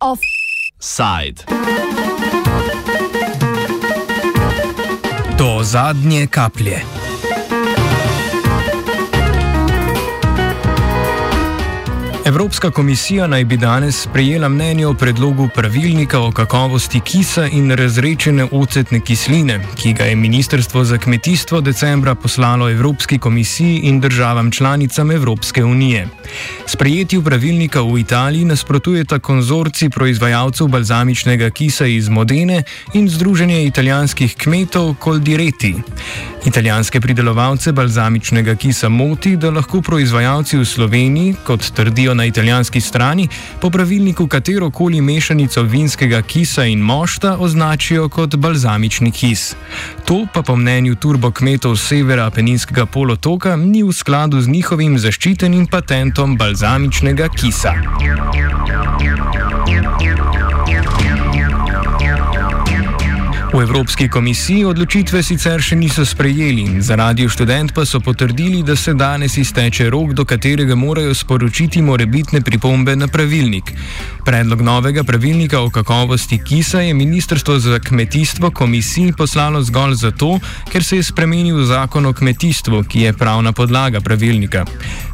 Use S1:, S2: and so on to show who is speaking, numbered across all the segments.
S1: Offside.
S2: Do zadnje kaplje. Evropska komisija naj bi danes sprejela mnenje o predlogu pravilnika o kakovosti kisa in razrečene ocetne kisline, ki ga je Ministrstvo za kmetijstvo decembra poslalo Evropski komisiji in državam članicam Evropske unije. Sprejetju pravilnika v Italiji nasprotujeta konzorci proizvajalcev balzamičnega kisa iz Modene in Združenje italijanskih kmetov Coldireti. Italijanske pridelovalce balzamičnega kisa moti, da lahko proizvajalci v Sloveniji, kot trdijo na italijanski strani, po pravilniku katero koli mešanico vinskega kisa in mošta označijo kot balzamični kis. To pa po mnenju turbokmetov severa Apeninskega polotoka ni v skladu z njihovim zaščitenim patentom balzamičnega kisa. V Evropski komisiji odločitve sicer še niso sprejeli, za radio študent pa so potrdili, da se danes izteče rok, do katerega morajo sporočiti morebitne pripombe na pravilnik. Predlog novega pravilnika o kakovosti kisa je Ministrstvo za kmetijstvo komisiji poslalo zgolj zato, ker se je spremenil zakon o kmetijstvu, ki je pravna podlaga pravilnika.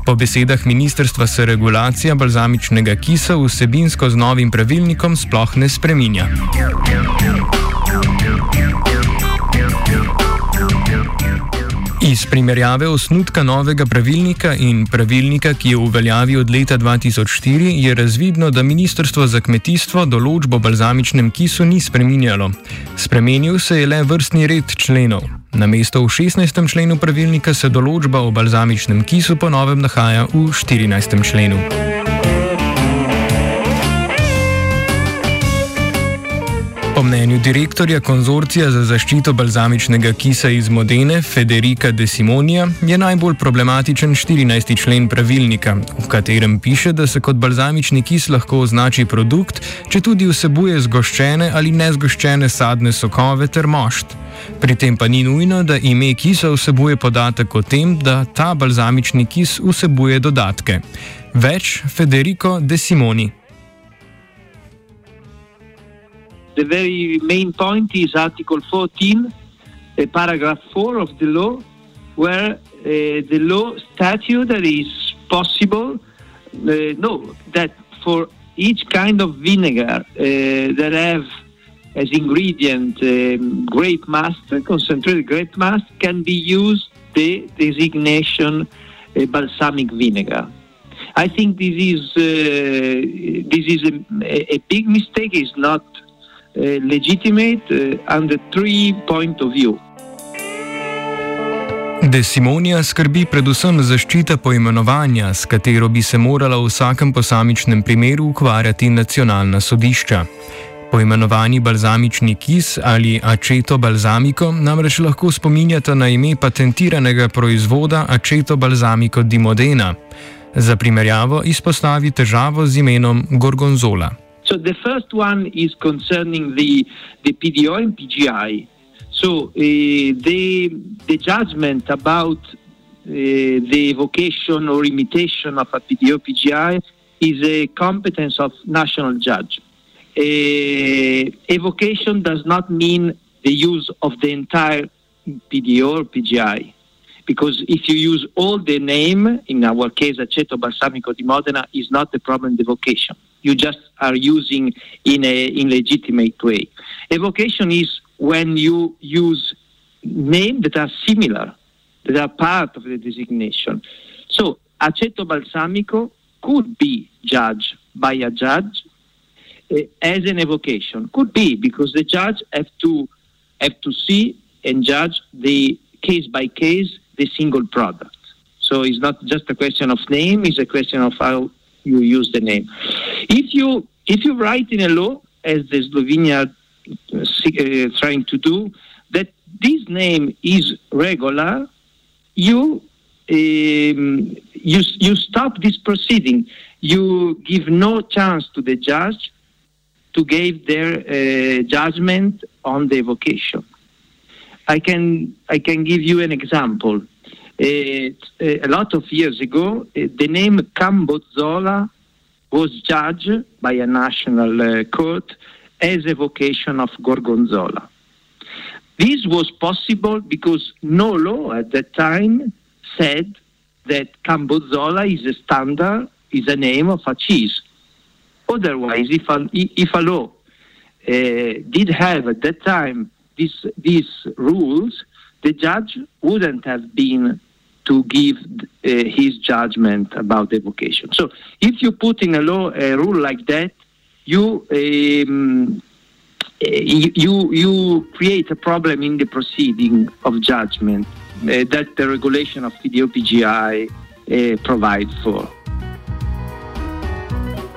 S2: Po besedah ministrstva se regulacija balzamičnega kisa vsebinsko z novim pravilnikom sploh ne spreminja. Iz primerjave osnutka novega pravilnika in pravilnika, ki je v veljavi od leta 2004, je razvidno, da Ministrstvo za kmetijstvo določbo o balzamičnem kisu ni spreminjalo. Spremenil se je le vrstni red členov. Na mesto v 16. členu pravilnika se določba o balzamičnem kisu ponovem nahaja v 14. členu. Po mnenju direktorja konzorcija za zaščito balzamičnega kisa iz Modene, Federika De Simonija, je najbolj problematičen 14. člen pravilnika, v katerem piše, da se kot balzamični kis lahko označi produkt, če tudi vsebuje zgoščene ali nezgoščene sadne sokove ter mošt. Pri tem pa ni nujno, da ime kisa vsebuje podatek o tem, da ta balzamični kis vsebuje dodatke. Več Federico De Simoni.
S3: The very main point is Article 14, uh, paragraph 4 of the law, where uh, the law statute that is possible, uh, no, that for each kind of vinegar uh, that have as ingredient um, grape must, concentrated grape must, can be used the designation uh, balsamic vinegar. I think this is uh, this is a, a big mistake. It's not legitimate uh, under three point of view.
S2: De Simonija skrbi predvsem zaščita poimenovanja, s katero bi se morala v vsakem posamičnem primeru ukvarjati nacionalna sodišča. Poimenovani balzamični kis ali aceto balzamiko namreč lahko spominjata na ime patentiranega proizvoda aceto balzamiko di Modena. Za primerjavo izpostavi težavo z imenom Gorgonzola.
S3: So the first one is concerning the, the PDO and PGI. So uh, the, the judgment about uh, the evocation or imitation of a PDO PGI is a competence of national judge. Uh, evocation does not mean the use of the entire PDO or PGI. Because if you use all the name, in our case, aceto balsamico di Modena, is not the problem, the vocation you just are using in a illegitimate way. Evocation is when you use names that are similar, that are part of the designation. So aceto balsamico could be judged by a judge uh, as an evocation. Could be because the judge have to have to see and judge the case by case the single product. So it's not just a question of name; it's a question of how you use the name. If you if you write in a law, as the Slovenia uh, uh, trying to do, that this name is regular, you um, you you stop this proceeding. You give no chance to the judge to give their uh, judgment on the vocation. I can I can give you an example. Uh, a lot of years ago, uh, the name Cambozzola was judged by a national court as a vocation of Gorgonzola. This was possible because no law at that time said that Cambozzola is a standard, is a name of a cheese. Otherwise, if a, if a law uh, did have at that time this, these rules, the judge wouldn't have been to give uh, his judgment about the vocation. So, if you put in a law a rule like that, you um, you you create a problem in the proceeding of judgment uh, that the regulation of the OPGI uh, provides for.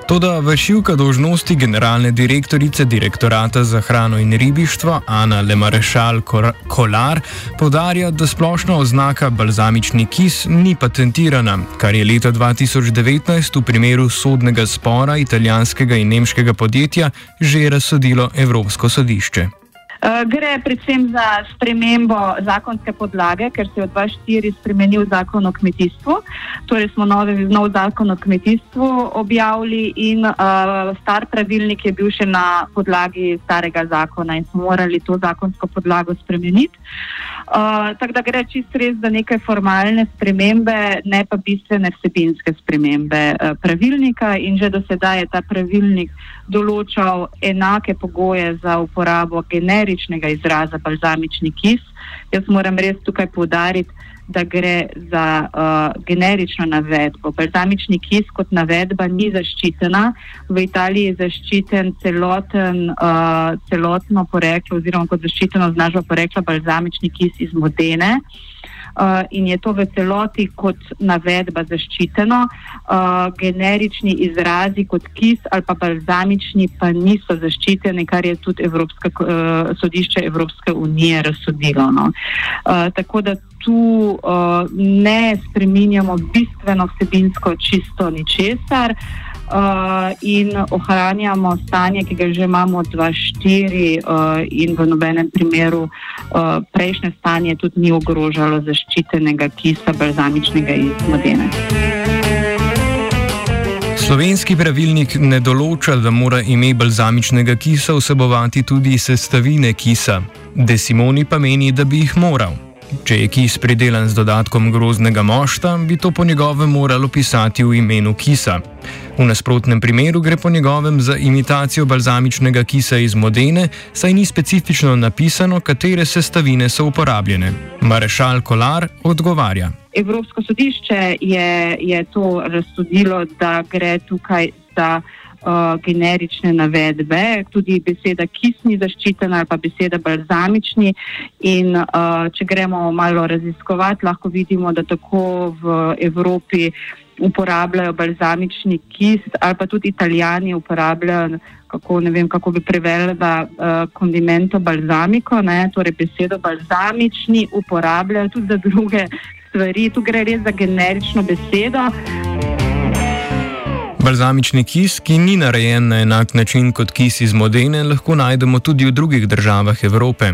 S2: Toda vršilka dožnosti generalne direktorice direktorata za hrano in ribištvo Ana Lemarešal Kolar podarja, da splošna oznaka balzamični kis ni patentirana, kar je leta 2019 v primeru sodnega spora italijanskega in nemškega podjetja že razsodilo Evropsko sodišče.
S4: Eh, gre predvsem za spremembo zakonske podlage, ker se je od 2004 spremenil zakon o kmetijstvu. Torej smo novi, nov zakon o kmetijstvu objavili in uh, star pravilnik je bil še na podlagi starega zakona in smo morali to zakonsko podlago spremeniti. Uh, tako da gre čisto res za neke formalne spremembe, ne pa bistvene vsebinske spremembe uh, pravilnika. In že do sedaj je ta pravilnik določal enake pogoje za uporabo generičnega izraza balzamični kis. Jaz moram res tukaj poudariti, da gre za uh, generično navedbo. Balzamični kis kot navedba ni zaščitena. V Italiji je zaščiten celoten, uh, celotno poreklo oziroma kot zaščiteno znažbo porekla balzamični kis iz Modene. Uh, in je to v celoti kot navedba zaščiteno. Uh, generični izrazi kot kis ali pa balzamični pa niso zaščiteni, kar je tudi Evropska, uh, sodišče Evropske unije razsodilo. No. Uh, tako da tu uh, ne spreminjamo bistveno vsebinsko čisto ničesar. Uh, in ohranjamo stanje, ki ga že imamo od 2-4, uh, in v nobenem primeru uh, prejšnje stanje tudi ni ogrožalo zaščitenega kisa balzamičnega iz Modene.
S2: Slovenski pravilnik ne določa, da mora ime balzamičnega kisa vsebovati tudi sestavine kisa. Desimoni pa meni, da bi jih moral. Če je kis pridelan z dodatkom groznega mošta, bi to po njegovem moralo pisati v imenu kisa. V nasprotnem primeru gre po njegovem za imitacijo balzamičnega kisa iz Modene, saj ni specifično napisano, katere sestavine so uporabljene. Marešal Kolar odgovarja.
S4: Evropsko sodišče je, je to razsodilo, da gre tukaj za uh, generične navedbe, tudi beseda kisni zaščitena ali pa beseda balzamični. In uh, če gremo malo raziskovati, lahko vidimo, da tako v Evropi uporabljajo balzamični kis ali pa tudi italijani uporabljajo. Kako, vem, kako bi prevedla uh, kondimento balzamiko, ne, torej besedo balzamični uporabljajo tudi za druge stvari. Tu gre res za generično besedo.
S2: Balzamični kis, ki ni narejen na enak način kot kis iz Modene, lahko najdemo tudi v drugih državah Evrope.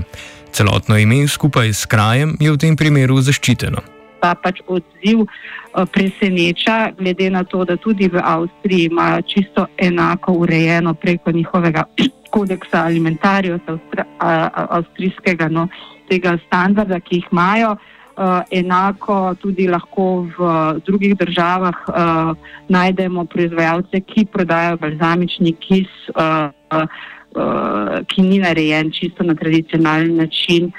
S2: Celotno ime skupaj s krajem je v tem primeru zaščiteno.
S4: Pa pač odziv eh, preseneča, glede na to, da tudi v Avstriji imajo čisto enako urejeno preko njihovega kodeksa alimentarija, avstrijskega no, tega standarda, ki jih imajo. Uh, enako tudi lahko v drugih državah uh, najdemo proizvajalce, ki prodajajo balzamični kis, uh, uh, ki ni narejen čisto na tradicionalen način,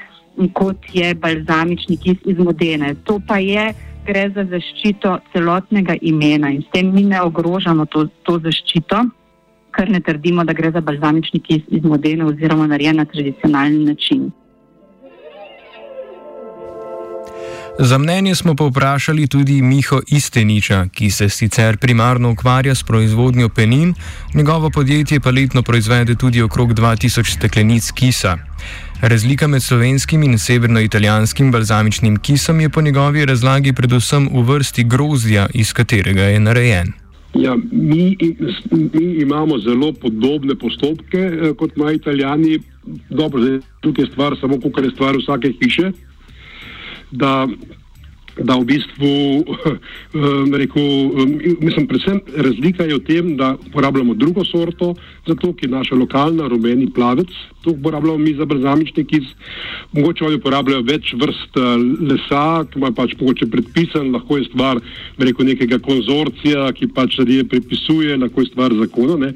S4: kot je balzamični kis iz Modene. To pa je, gre za zaščito celotnega imena in s tem mi ne ogrožamo to, to zaščito, ker ne trdimo, da gre za balzamični kis iz Modene oziroma narejen na tradicionalen način.
S2: Za mnenje smo povprašali tudi Miho Isteniča, ki se sicer primarno ukvarja s proizvodnjo penin, njegovo podjetje pa letno proizvede tudi okrog 2000 steklenic kisa. Razlika med slovenskim in severnoitalijanskim balzamičnim kisom je po njegovi razlagi predvsem v vrsti grozdja, iz katerega je narejen.
S5: Ja, mi, mi imamo zelo podobne postopke eh, kot imajo Italijani. Dobro, zdaj, tukaj je stvar samo, kako je stvar vsake hiše. Da da v bistvu, um, rekel, um, mislim, predvsem razlika je v tem, da uporabljamo drugo sorto, zato ki je naša lokalna rumeni plavec, to uporabljamo mi za brzamični kis, mogoče oni uporabljajo več vrst uh, lesa, ki ima pač mogoče predpisan, lahko je stvar, rekel, nekega konzorcija, ki pač zadeve predpisuje, lahko je stvar zakona, ne.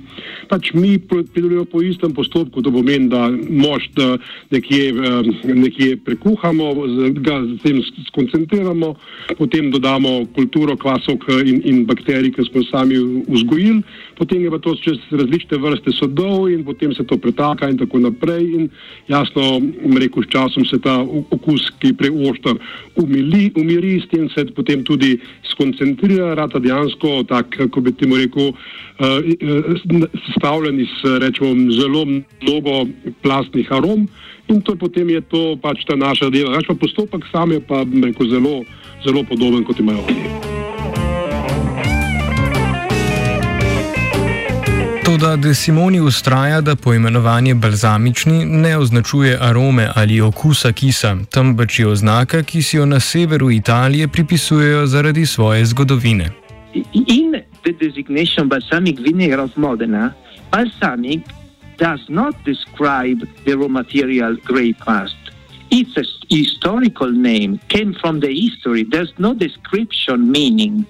S5: Pač mi pridelujemo po istem postopku, to pomeni, da mož nekje, um, nekje prekuhamo, ga zatem skoncentriramo, potem dodamo kulturo kvasok in, in bakterij, ki smo sami vzgojili, potem je pa to čez različne vrste sodov in potem se to pretaka in tako naprej. In jasno, rekel, s časom se ta okus, ki je preoštar, umili, umiri, s tem se potem tudi skoncentrira, rata dejansko, tak, kako bi temu rekel, uh, sestavljen iz rečemo, zelo mnogo plastnih arom. In to potem je to pač ta naša dela. Pač pa postopek sam je pa rekel, zelo, zelo podoben kot imajo oni.
S2: Toda De Simoni ustraja, da poimenovanje balzamični ne označuje arome ali okusa kisa, temveč je oznaka, ki si jo na severu Italije pripisujejo zaradi svoje zgodovine.
S3: In the designation balsamic vinegar of Modena, balsamic does not describe the raw material grape must. It's a historical name, came from the history. There's no description meaning.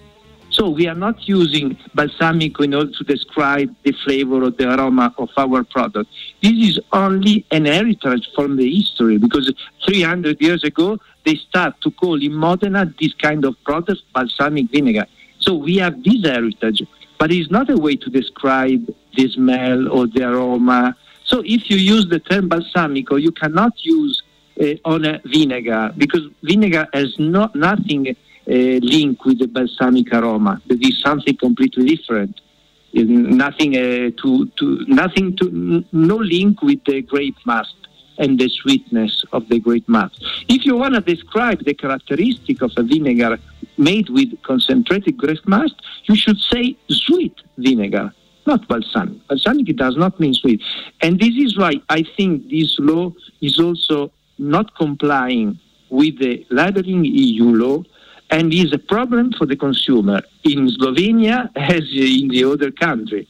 S3: So we are not using balsamic in order to describe the flavor or the aroma of our product. This is only an heritage from the history because 300 years ago they start to call in Modena this kind of product balsamic vinegar. So we have this heritage, but it's not a way to describe the smell or the aroma. So if you use the term balsamico, you cannot use uh, on a vinegar because vinegar has no, nothing linked with the balsamic aroma. That is something completely different. Nothing uh, to, to nothing to no link with the grape must and the sweetness of the grape must. If you want to describe the characteristic of a vinegar made with concentrated grape must, you should say sweet vinegar not balsamic. Balsamic does not mean sweet. And this is why I think this law is also not complying with the labeling EU law and is a problem for the consumer in Slovenia as in the other country.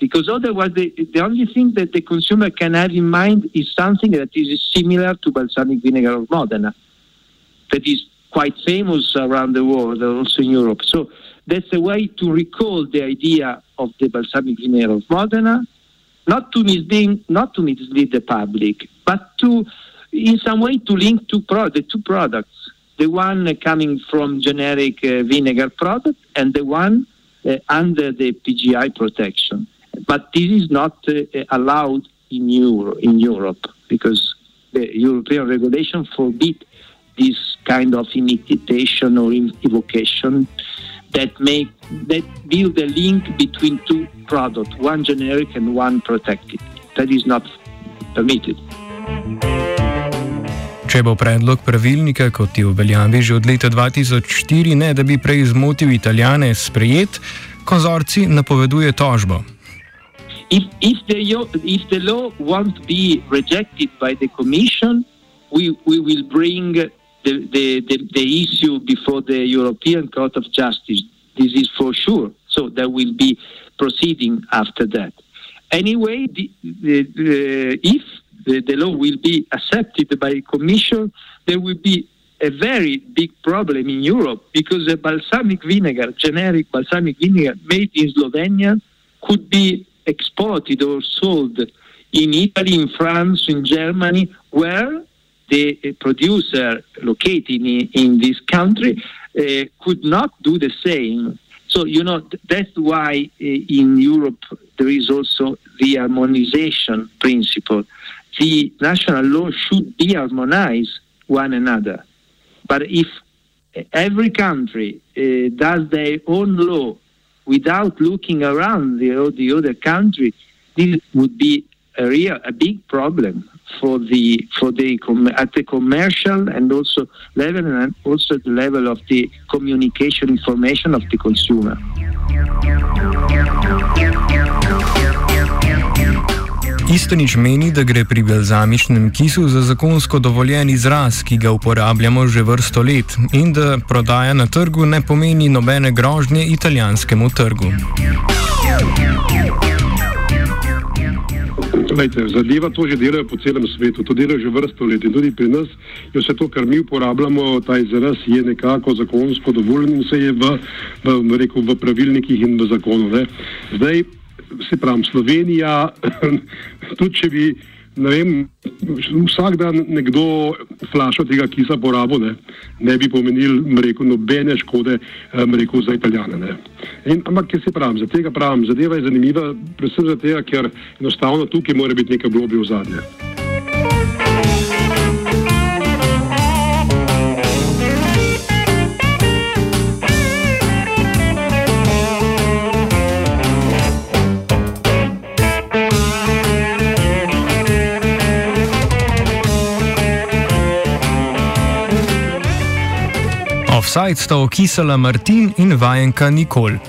S3: Because otherwise, the, the only thing that the consumer can have in mind is something that is similar to balsamic vinegar of Modena, that is quite famous around the world, also in Europe. So that's a way to recall the idea of the balsamic vinegar of Modena, not to mislead, not to mislead the public, but to, in some way, to link two pro- the two products. The one coming from generic uh, vinegar product and the one uh, under the PGI protection. But this is not uh, allowed in, Euro, in Europe because the European regulation forbid this kind of imitation or evocation that make that build a link between two products, one generic and one protected. That is not permitted.
S2: Če bo predlog pravilnika, kot je uveljavi že od leta 2004, ne da bi prej zmotil Italijane, sprejet, konzorci napoveduje tožbo.
S3: If, if, the, if the law won't be rejected by the Commission, we, we will bring the, the, the, the issue before the European Court of Justice. This is for sure. So there will be proceeding after that. Anyway, the, the, if the, law will be accepted by the Commission, there will be a very big problem in Europe because the balsamic vinegar, generic balsamic vinegar made in Slovenia, could be exported or sold in Italy, in France, in Germany, where the producer located in, in this country uh, could not do the same. So, you know, that's why uh, in Europe there is also the harmonization principle. The national law should be harmonized one another. But if every country uh, does their own law without looking around the, the other country, this would be a real a big problem for the for the at the commercial and also level and also the level of the communication information of the consumer.
S2: Istonič meni, da gre pri balzamičnem kisu za zakonsko dovoljen izraz, ki ga uporabljamo že vrsto let in da prodaja na trgu ne pomeni nobene grožnje italijanskemu trgu.
S5: Lejte, zadeva to že delajo po celem svetu, to delajo že vrsto let in tudi pri nas je vse to, kar mi uporabljamo, ta izraz je nekako zakonsko dovoljen in se je v, v, rekel, v pravilnikih in v zakonu. Ne. Zdaj, se pravi, Slovenija, tudi če bi vem, vsak dan nekdo flašo tega kisa porabo, ne, ne bi pomenil mreku, nobene škode eh, mreku, za italijane. In, ampak, ker se pravim, za tega pravim, zadeva je zanimiva, predvsem zato, ker enostavno tukaj mora biti nekaj globi v zadnje.
S2: Offside sta okisala Martin in vajenka Nikol.